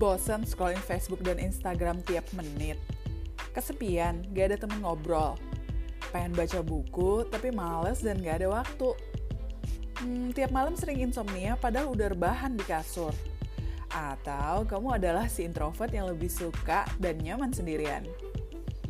Bosan scrolling Facebook dan Instagram tiap menit. Kesepian, gak ada temen ngobrol. Pengen baca buku, tapi males dan gak ada waktu. Hmm, tiap malam sering insomnia padahal udah rebahan di kasur. Atau kamu adalah si introvert yang lebih suka dan nyaman sendirian.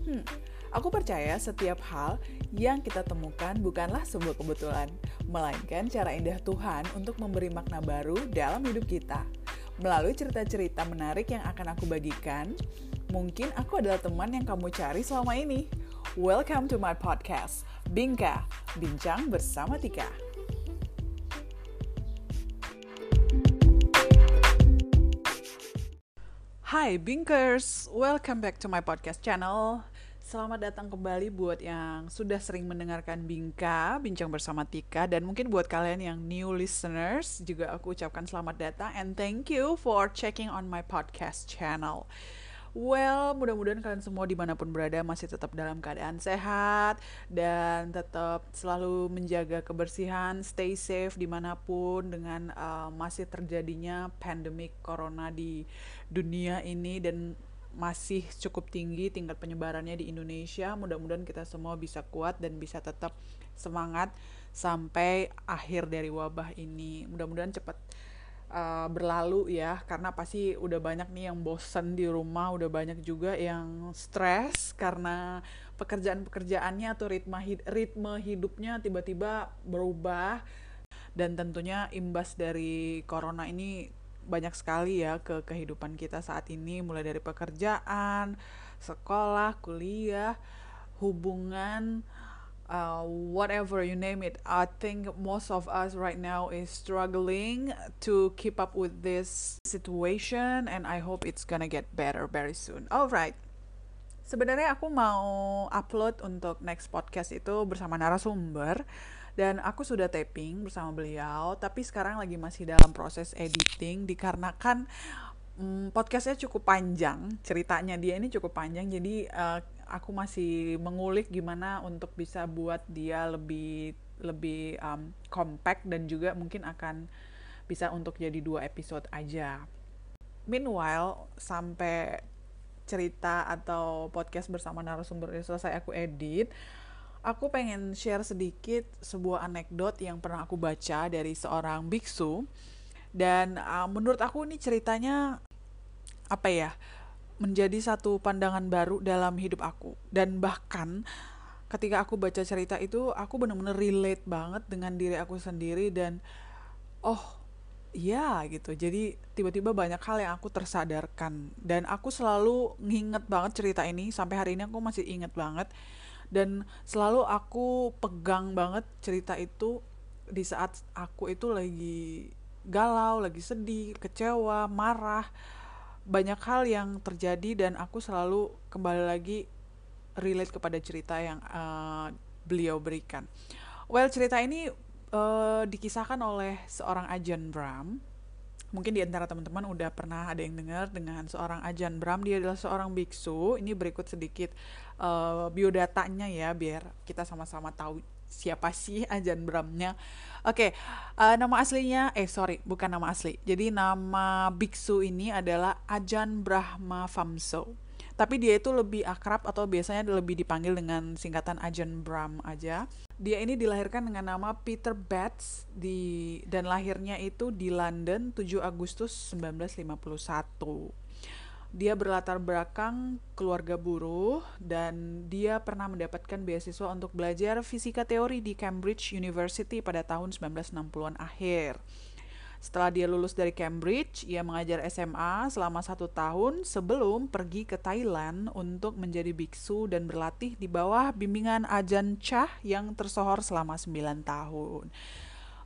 Hmm, aku percaya setiap hal yang kita temukan bukanlah sebuah kebetulan, melainkan cara indah Tuhan untuk memberi makna baru dalam hidup kita. Melalui cerita-cerita menarik yang akan aku bagikan, mungkin aku adalah teman yang kamu cari selama ini. Welcome to my podcast, Bingka, Bincang Bersama Tika. Hai Binkers, welcome back to my podcast channel. Selamat datang kembali buat yang sudah sering mendengarkan Bingka, Bincang Bersama Tika, dan mungkin buat kalian yang new listeners, juga aku ucapkan selamat datang and thank you for checking on my podcast channel. Well, mudah-mudahan kalian semua di mana pun berada masih tetap dalam keadaan sehat dan tetap selalu menjaga kebersihan, stay safe di mana pun dengan uh, masih terjadinya pandemik corona di dunia ini dan masih cukup tinggi tingkat penyebarannya di Indonesia. Mudah-mudahan kita semua bisa kuat dan bisa tetap semangat sampai akhir dari wabah ini. Mudah-mudahan cepat uh, berlalu ya karena pasti udah banyak nih yang bosen di rumah udah banyak juga yang stres karena pekerjaan-pekerjaannya atau ritme ritme hidupnya tiba-tiba berubah dan tentunya imbas dari corona ini banyak sekali ya ke kehidupan kita saat ini mulai dari pekerjaan, sekolah, kuliah, hubungan uh, whatever you name it. I think most of us right now is struggling to keep up with this situation, and I hope it's gonna get better very soon. Alright. Sebenarnya aku mau upload untuk next podcast itu bersama narasumber dan aku sudah taping bersama beliau, tapi sekarang lagi masih dalam proses editing dikarenakan um, podcastnya cukup panjang ceritanya dia ini cukup panjang jadi uh, aku masih mengulik gimana untuk bisa buat dia lebih lebih um, compact dan juga mungkin akan bisa untuk jadi dua episode aja. Meanwhile sampai cerita atau podcast bersama narasumber selesai aku edit, aku pengen share sedikit sebuah anekdot yang pernah aku baca dari seorang biksu. Dan uh, menurut aku ini ceritanya apa ya menjadi satu pandangan baru dalam hidup aku. Dan bahkan ketika aku baca cerita itu aku benar-benar relate banget dengan diri aku sendiri dan oh ya gitu. Jadi tiba-tiba banyak hal yang aku tersadarkan. Dan aku selalu nginget banget cerita ini. Sampai hari ini aku masih inget banget dan selalu aku pegang banget cerita itu di saat aku itu lagi galau, lagi sedih, kecewa, marah, banyak hal yang terjadi dan aku selalu kembali lagi relate kepada cerita yang uh, beliau berikan. Well, cerita ini uh, dikisahkan oleh seorang Ajan Bram. Mungkin di antara teman-teman udah pernah ada yang dengar dengan seorang Ajan Bram. Dia adalah seorang biksu. Ini berikut sedikit uh, biodatanya ya, biar kita sama-sama tahu siapa sih Ajan Bramnya. Oke, okay, uh, nama aslinya, eh sorry, bukan nama asli. Jadi nama biksu ini adalah Ajan Brahma Famso. Tapi dia itu lebih akrab atau biasanya lebih dipanggil dengan singkatan Ajan Brahm aja. Dia ini dilahirkan dengan nama Peter Betts di dan lahirnya itu di London 7 Agustus 1951 dia berlatar belakang keluarga buruh dan dia pernah mendapatkan beasiswa untuk belajar fisika teori di Cambridge University pada tahun 1960-an akhir. Setelah dia lulus dari Cambridge, ia mengajar SMA selama satu tahun sebelum pergi ke Thailand untuk menjadi biksu dan berlatih di bawah bimbingan Ajahn Chah yang tersohor selama 9 tahun.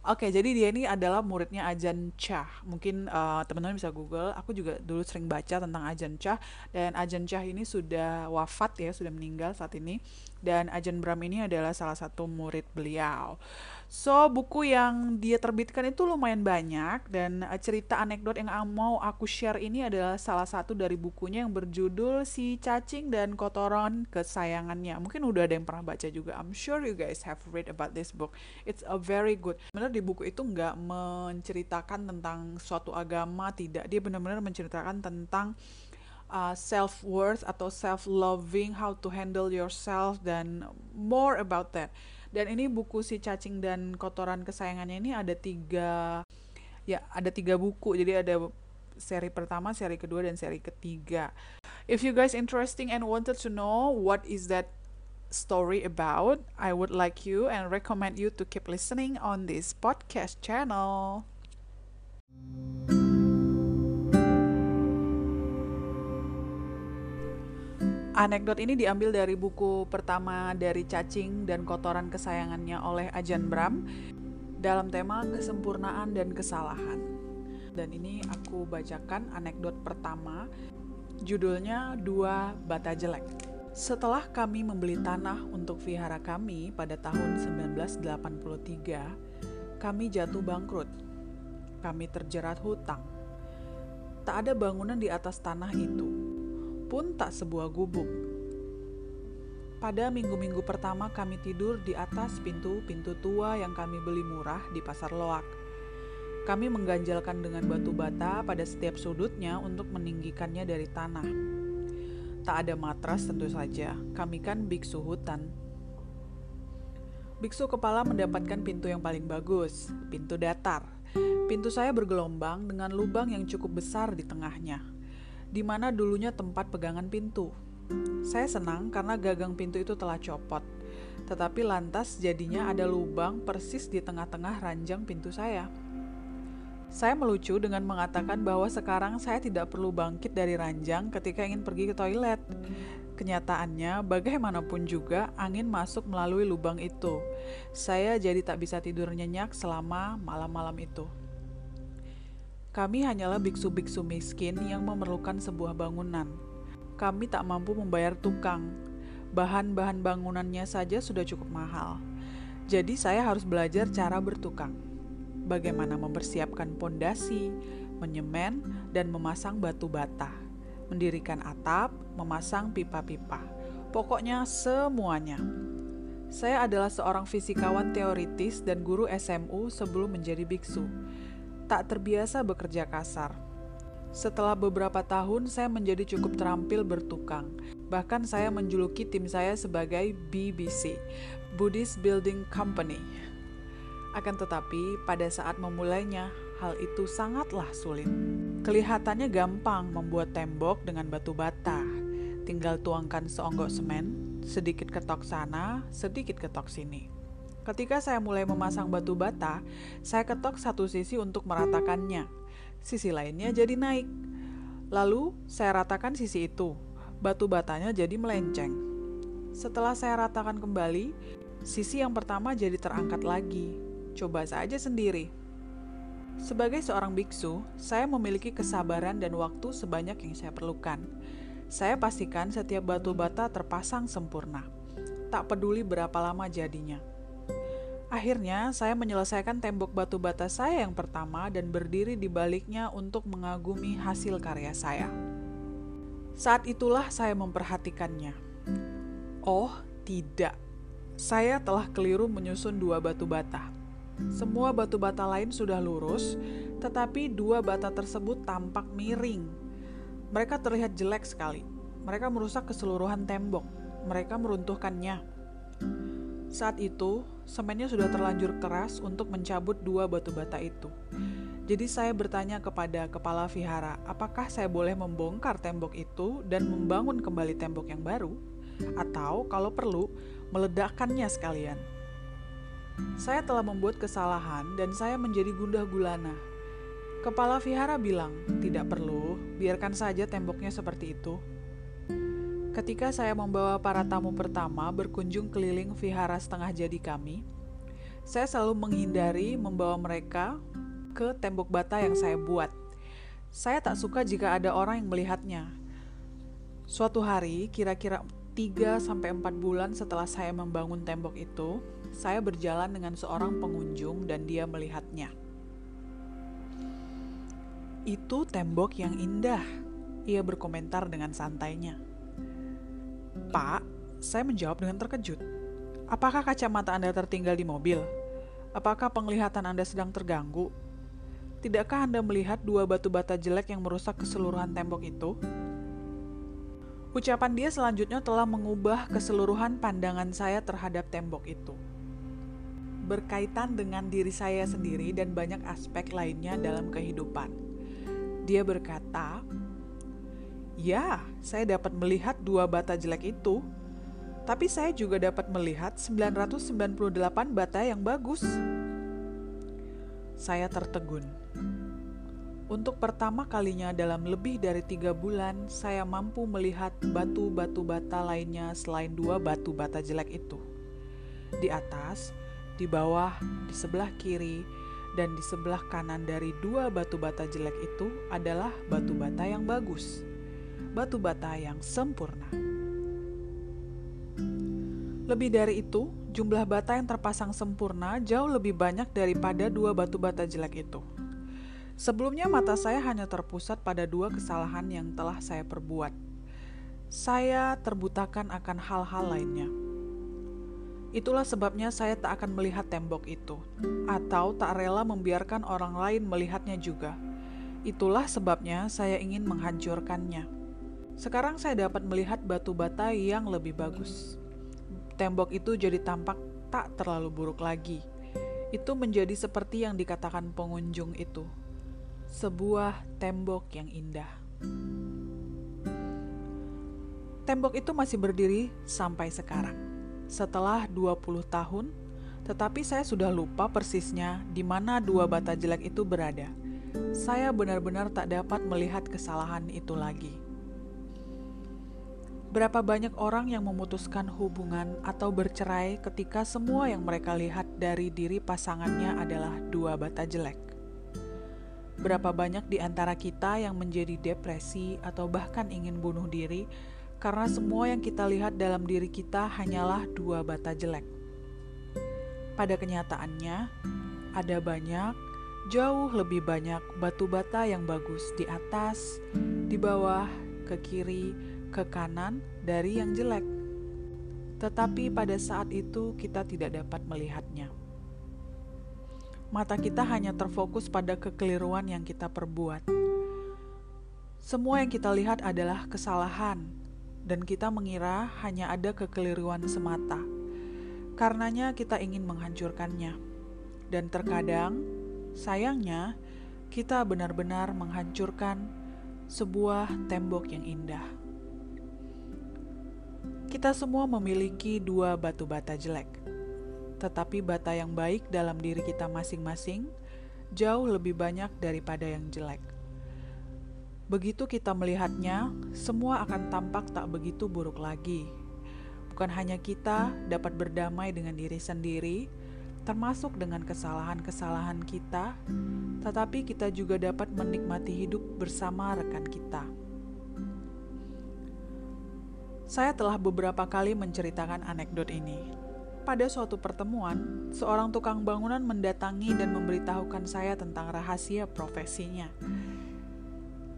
Oke, jadi dia ini adalah muridnya Ajan Chah. Mungkin uh, teman-teman bisa Google. Aku juga dulu sering baca tentang Ajan Chah dan Ajan Chah ini sudah wafat ya, sudah meninggal saat ini. Dan Ajan Bram ini adalah salah satu murid beliau. So, buku yang dia terbitkan itu lumayan banyak dan uh, cerita anekdot yang mau aku share ini adalah salah satu dari bukunya yang berjudul Si Cacing dan Kotoran Kesayangannya. Mungkin udah ada yang pernah baca juga. I'm sure you guys have read about this book. It's a very good. Benar di buku itu nggak menceritakan tentang suatu agama, tidak. Dia benar-benar menceritakan tentang uh, self worth atau self loving, how to handle yourself dan more about that. Dan ini buku si cacing dan kotoran kesayangannya ini ada tiga ya ada tiga buku. Jadi ada seri pertama seri kedua dan seri ketiga. If you guys interesting and wanted to know what is that story about I would like you and recommend you to keep listening on this podcast channel Anekdot ini diambil dari buku pertama dari cacing dan kotoran kesayangannya oleh Ajan Bram dalam tema kesempurnaan dan kesalahan. Dan ini aku bacakan anekdot pertama, judulnya Dua Bata Jelek. Setelah kami membeli tanah untuk vihara kami pada tahun 1983, kami jatuh bangkrut. Kami terjerat hutang. Tak ada bangunan di atas tanah itu pun tak sebuah gubuk. Pada minggu-minggu pertama kami tidur di atas pintu-pintu tua yang kami beli murah di pasar loak. Kami mengganjalkan dengan batu bata pada setiap sudutnya untuk meninggikannya dari tanah. Tak ada matras tentu saja, kami kan biksu hutan. Biksu kepala mendapatkan pintu yang paling bagus, pintu datar. Pintu saya bergelombang dengan lubang yang cukup besar di tengahnya di mana dulunya tempat pegangan pintu. Saya senang karena gagang pintu itu telah copot, tetapi lantas jadinya ada lubang persis di tengah-tengah ranjang pintu saya. Saya melucu dengan mengatakan bahwa sekarang saya tidak perlu bangkit dari ranjang ketika ingin pergi ke toilet. Kenyataannya, bagaimanapun juga, angin masuk melalui lubang itu. Saya jadi tak bisa tidur nyenyak selama malam-malam itu. Kami hanyalah biksu-biksu miskin yang memerlukan sebuah bangunan. Kami tak mampu membayar tukang. Bahan-bahan bangunannya saja sudah cukup mahal. Jadi saya harus belajar cara bertukang. Bagaimana mempersiapkan pondasi, menyemen, dan memasang batu bata. Mendirikan atap, memasang pipa-pipa. Pokoknya semuanya. Saya adalah seorang fisikawan teoritis dan guru SMU sebelum menjadi biksu tak terbiasa bekerja kasar. Setelah beberapa tahun, saya menjadi cukup terampil bertukang. Bahkan saya menjuluki tim saya sebagai BBC, Buddhist Building Company. Akan tetapi, pada saat memulainya, hal itu sangatlah sulit. Kelihatannya gampang membuat tembok dengan batu bata. Tinggal tuangkan seonggok semen, sedikit ketok sana, sedikit ketok sini. Ketika saya mulai memasang batu bata, saya ketok satu sisi untuk meratakannya. Sisi lainnya jadi naik. Lalu saya ratakan sisi itu. Batu batanya jadi melenceng. Setelah saya ratakan kembali, sisi yang pertama jadi terangkat lagi. Coba saja sendiri. Sebagai seorang biksu, saya memiliki kesabaran dan waktu sebanyak yang saya perlukan. Saya pastikan setiap batu bata terpasang sempurna. Tak peduli berapa lama jadinya. Akhirnya, saya menyelesaikan tembok batu bata saya yang pertama dan berdiri di baliknya untuk mengagumi hasil karya saya. Saat itulah saya memperhatikannya. Oh, tidak. Saya telah keliru menyusun dua batu bata. Semua batu bata lain sudah lurus, tetapi dua bata tersebut tampak miring. Mereka terlihat jelek sekali. Mereka merusak keseluruhan tembok. Mereka meruntuhkannya. Saat itu, semennya sudah terlanjur keras untuk mencabut dua batu bata itu. Jadi saya bertanya kepada kepala vihara, apakah saya boleh membongkar tembok itu dan membangun kembali tembok yang baru? Atau kalau perlu, meledakkannya sekalian. Saya telah membuat kesalahan dan saya menjadi gundah gulana. Kepala vihara bilang, tidak perlu, biarkan saja temboknya seperti itu. Ketika saya membawa para tamu pertama berkunjung keliling vihara setengah jadi kami, saya selalu menghindari membawa mereka ke tembok bata yang saya buat. Saya tak suka jika ada orang yang melihatnya. Suatu hari, kira-kira 3 sampai 4 bulan setelah saya membangun tembok itu, saya berjalan dengan seorang pengunjung dan dia melihatnya. Itu tembok yang indah, ia berkomentar dengan santainya. Pak, saya menjawab dengan terkejut. Apakah kacamata Anda tertinggal di mobil? Apakah penglihatan Anda sedang terganggu? Tidakkah Anda melihat dua batu bata jelek yang merusak keseluruhan tembok itu? Ucapan dia selanjutnya telah mengubah keseluruhan pandangan saya terhadap tembok itu. Berkaitan dengan diri saya sendiri dan banyak aspek lainnya dalam kehidupan. Dia berkata, "Ya, saya dapat melihat dua bata jelek itu, tapi saya juga dapat melihat 998 bata yang bagus." Saya tertegun untuk pertama kalinya dalam lebih dari tiga bulan, saya mampu melihat batu-batu bata lainnya selain dua batu bata jelek itu. Di atas, di bawah, di sebelah kiri, dan di sebelah kanan dari dua batu bata jelek itu adalah batu bata yang bagus, batu bata yang sempurna. Lebih dari itu, jumlah bata yang terpasang sempurna jauh lebih banyak daripada dua batu bata jelek itu. Sebelumnya mata saya hanya terpusat pada dua kesalahan yang telah saya perbuat. Saya terbutakan akan hal-hal lainnya. Itulah sebabnya saya tak akan melihat tembok itu, atau tak rela membiarkan orang lain melihatnya juga. Itulah sebabnya saya ingin menghancurkannya. Sekarang saya dapat melihat batu bata yang lebih bagus. Tembok itu jadi tampak tak terlalu buruk lagi. Itu menjadi seperti yang dikatakan pengunjung itu sebuah tembok yang indah. Tembok itu masih berdiri sampai sekarang. Setelah 20 tahun, tetapi saya sudah lupa persisnya di mana dua bata jelek itu berada. Saya benar-benar tak dapat melihat kesalahan itu lagi. Berapa banyak orang yang memutuskan hubungan atau bercerai ketika semua yang mereka lihat dari diri pasangannya adalah dua bata jelek? Berapa banyak di antara kita yang menjadi depresi atau bahkan ingin bunuh diri karena semua yang kita lihat dalam diri kita hanyalah dua bata jelek. Pada kenyataannya, ada banyak, jauh lebih banyak batu bata yang bagus di atas, di bawah, ke kiri, ke kanan dari yang jelek. Tetapi pada saat itu kita tidak dapat melihatnya mata kita hanya terfokus pada kekeliruan yang kita perbuat. Semua yang kita lihat adalah kesalahan, dan kita mengira hanya ada kekeliruan semata. Karenanya, kita ingin menghancurkannya, dan terkadang sayangnya kita benar-benar menghancurkan sebuah tembok yang indah. Kita semua memiliki dua batu bata jelek tetapi bata yang baik dalam diri kita masing-masing jauh lebih banyak daripada yang jelek. Begitu kita melihatnya, semua akan tampak tak begitu buruk lagi. Bukan hanya kita dapat berdamai dengan diri sendiri, termasuk dengan kesalahan-kesalahan kita, tetapi kita juga dapat menikmati hidup bersama rekan kita. Saya telah beberapa kali menceritakan anekdot ini, pada suatu pertemuan, seorang tukang bangunan mendatangi dan memberitahukan saya tentang rahasia profesinya.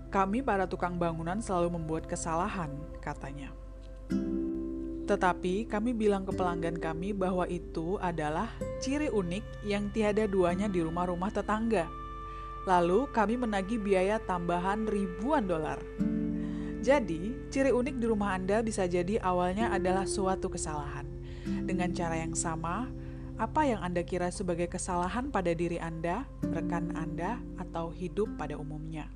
Kami para tukang bangunan selalu membuat kesalahan, katanya. Tetapi kami bilang ke pelanggan kami bahwa itu adalah ciri unik yang tiada duanya di rumah-rumah tetangga. Lalu kami menagih biaya tambahan ribuan dolar. Jadi, ciri unik di rumah Anda bisa jadi awalnya adalah suatu kesalahan. Dengan cara yang sama, apa yang Anda kira sebagai kesalahan pada diri Anda, rekan Anda, atau hidup pada umumnya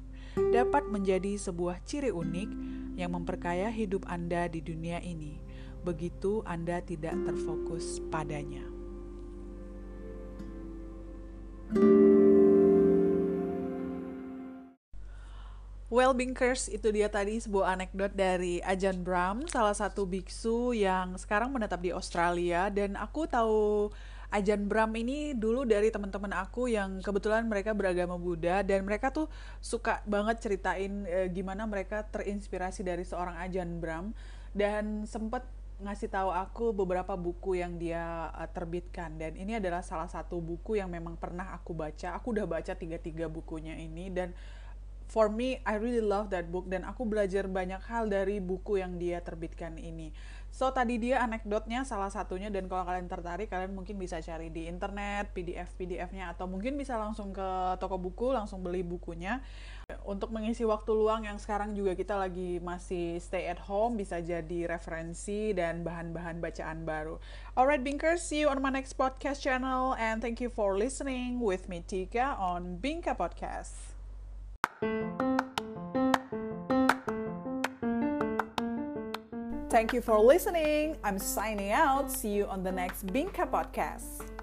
dapat menjadi sebuah ciri unik yang memperkaya hidup Anda di dunia ini. Begitu Anda tidak terfokus padanya. Well, Binkers, itu dia tadi sebuah anekdot dari Ajan Bram, salah satu biksu yang sekarang menetap di Australia. Dan aku tahu Ajan Bram ini dulu dari teman-teman aku yang kebetulan mereka beragama Buddha dan mereka tuh suka banget ceritain e, gimana mereka terinspirasi dari seorang Ajan Bram dan sempat ngasih tahu aku beberapa buku yang dia uh, terbitkan dan ini adalah salah satu buku yang memang pernah aku baca. Aku udah baca tiga-tiga bukunya ini dan for me I really love that book dan aku belajar banyak hal dari buku yang dia terbitkan ini. So tadi dia anekdotnya salah satunya dan kalau kalian tertarik kalian mungkin bisa cari di internet PDF PDF-nya atau mungkin bisa langsung ke toko buku langsung beli bukunya untuk mengisi waktu luang yang sekarang juga kita lagi masih stay at home bisa jadi referensi dan bahan-bahan bacaan baru. Alright Binkers, see you on my next podcast channel and thank you for listening with me Tika on Binka Podcast. Thank you for listening. I'm signing out. See you on the next Binka podcast.